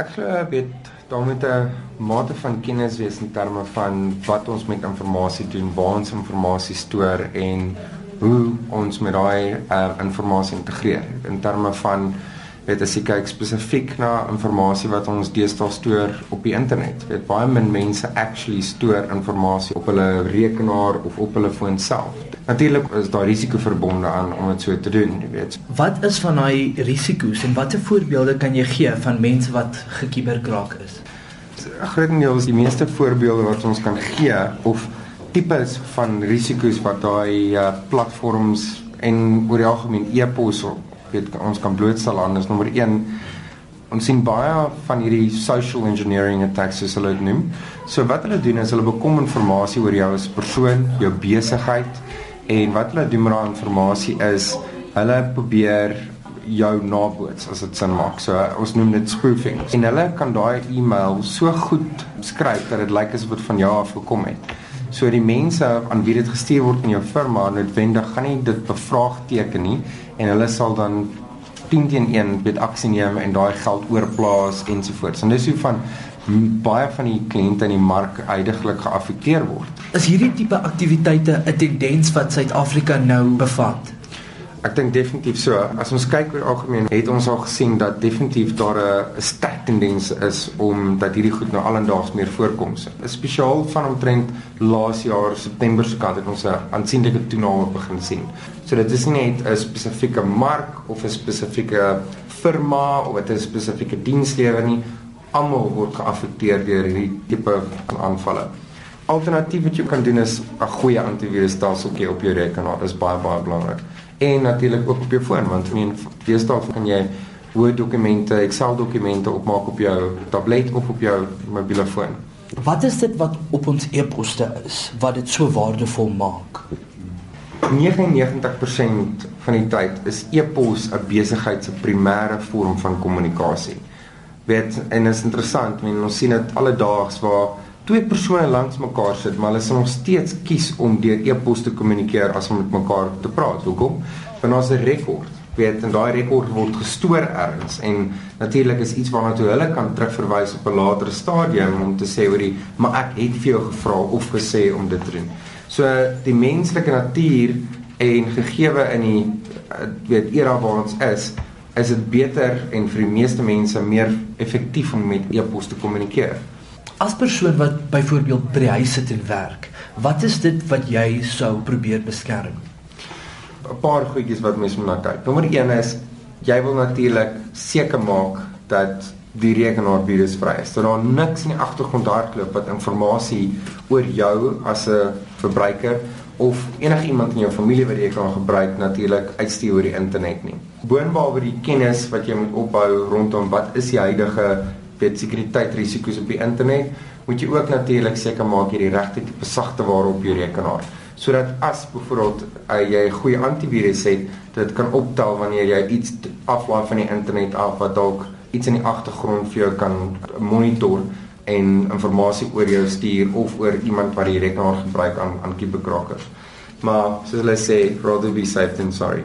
Ek glo weet daar moet 'n mate van kennis wees in terme van wat ons met inligting doen, waar ons inligting stoor en hoe ons met daai uh, inligting integreer in terme van weet as jy kyk spesifiek na inligting wat ons deesdae stoor op die internet. Weet baie min mense actually stoor inligting op hulle rekenaar of op hulle foon self. Natuurlik is daar risiko verbonde aan om dit so te doen, jy weet. Wat is van daai risiko's en watter voorbeelde kan jy gee van mense wat gekiberkraak is? Grootendeels die meeste voorbeelde wat ons kan gee of tipes van risiko's wat daai uh, platforms en oor die algemeen e-pos weet ons kan blootstel aan is nommer 1 ons sien baie van hierdie social engineering attacks soos hulle dit noem. So wat hulle doen is hulle bekom inligting oor jou as persoon, jou besigheid en wat hulle doen met daai inligting is hulle probeer jou naboots as dit sin maak. So ons noem dit spoofing. En hulle kan daai e-mail so goed skryf dat dit lyk asof dit van jou af gekom het. So die mense aan wie dit gestuur word in jou firma noodwendig gaan nie dit bevraagteken nie en hulle sal dan 10 teen 1 met aksie neem en daai geld oorplaas ensovoorts. En dis hoe van baie van die kliënte in die mark uitdruklik geaffekteer word. Is hierdie tipe aktiwiteite 'n tendens wat Suid-Afrika nou bevat? Ek dink definitief so. As ons kyk oor algemeen, het ons al gesien dat definitief daar 'n sterk tendens is om dat hierdie goed nou alendaags meer voorkom. Spesiaal van omtrent laas jaar September se kant het ons 'n aansienlike toename begin sien. So dit is nie net 'n spesifieke mark of 'n spesifieke firma of 'n spesifieke dienslewer nie. Almal word geaffekteer deur hierdie tipe aanvalle. Alternatief wat jy kan doen is 'n goeie antivirusstelsel op jou rekenaar. Dit is baie baie belangrik en natuurlik ook op jou foon want ek meen deesdae kan jy Word dokumente, Excel dokumente opmaak op jou tablet of op jou mobiele foon. Wat is dit wat op ons e-poste is wat dit so waardevol maak? 99% van die tyd is e-pos 'n besigheid se primêre vorm van kommunikasie. Weet en is interessant, men ons sien dit alledaags waar twee persone langs mekaar sit, maar hulle sal nog steeds kies om deur e-pos te kommunikeer as om met mekaar te praat. Hoekom? Want ons 'n rekord, weet en daai rekord word gestoor ergens en natuurlik is iets waarna toe hulle kan terugverwys op 'n latere stadium om te sê oor die maar ek het vir jou gevra of gesê om dit te doen. So die menslike natuur en gegeewe in die weet era waar ons is, is dit beter en vir die meeste mense meer effektief om met e-pos te kommunikeer. As persoon wat byvoorbeeld by die huis sit en werk, wat is dit wat jy sou probeer beskerm? 'n Paar goedjies wat mens moet na kyk. Nommer 1 is jy wil natuurlik seker maak dat die rekenaar virusvry is. Dat daar niks in die agtergrond hardloop wat inligting oor jou as 'n verbruiker of enigiemand in jou familie wat jy kan gebruik natuurlik uitstuur oor die internet nie. Boonbehalwe die kennis wat jy moet opbou rondom wat is die huidige weet sekuriteitsrisiko's op die internet, moet jy ook natuurlik seker maak jy die regte tipe sagteware op jou rekenaar sodat as byvoorbeeld uh, jy 'n goeie antivirus het, dit kan optel wanneer jy iets aflaai van die internet af wat dalk iets in die agtergrond vir jou kan monitor en inligting oor jou stuur of oor iemand wat die rekenaar gebruik aan aan kiberkrakers. Maar soos hulle sê, rather be safe than sorry.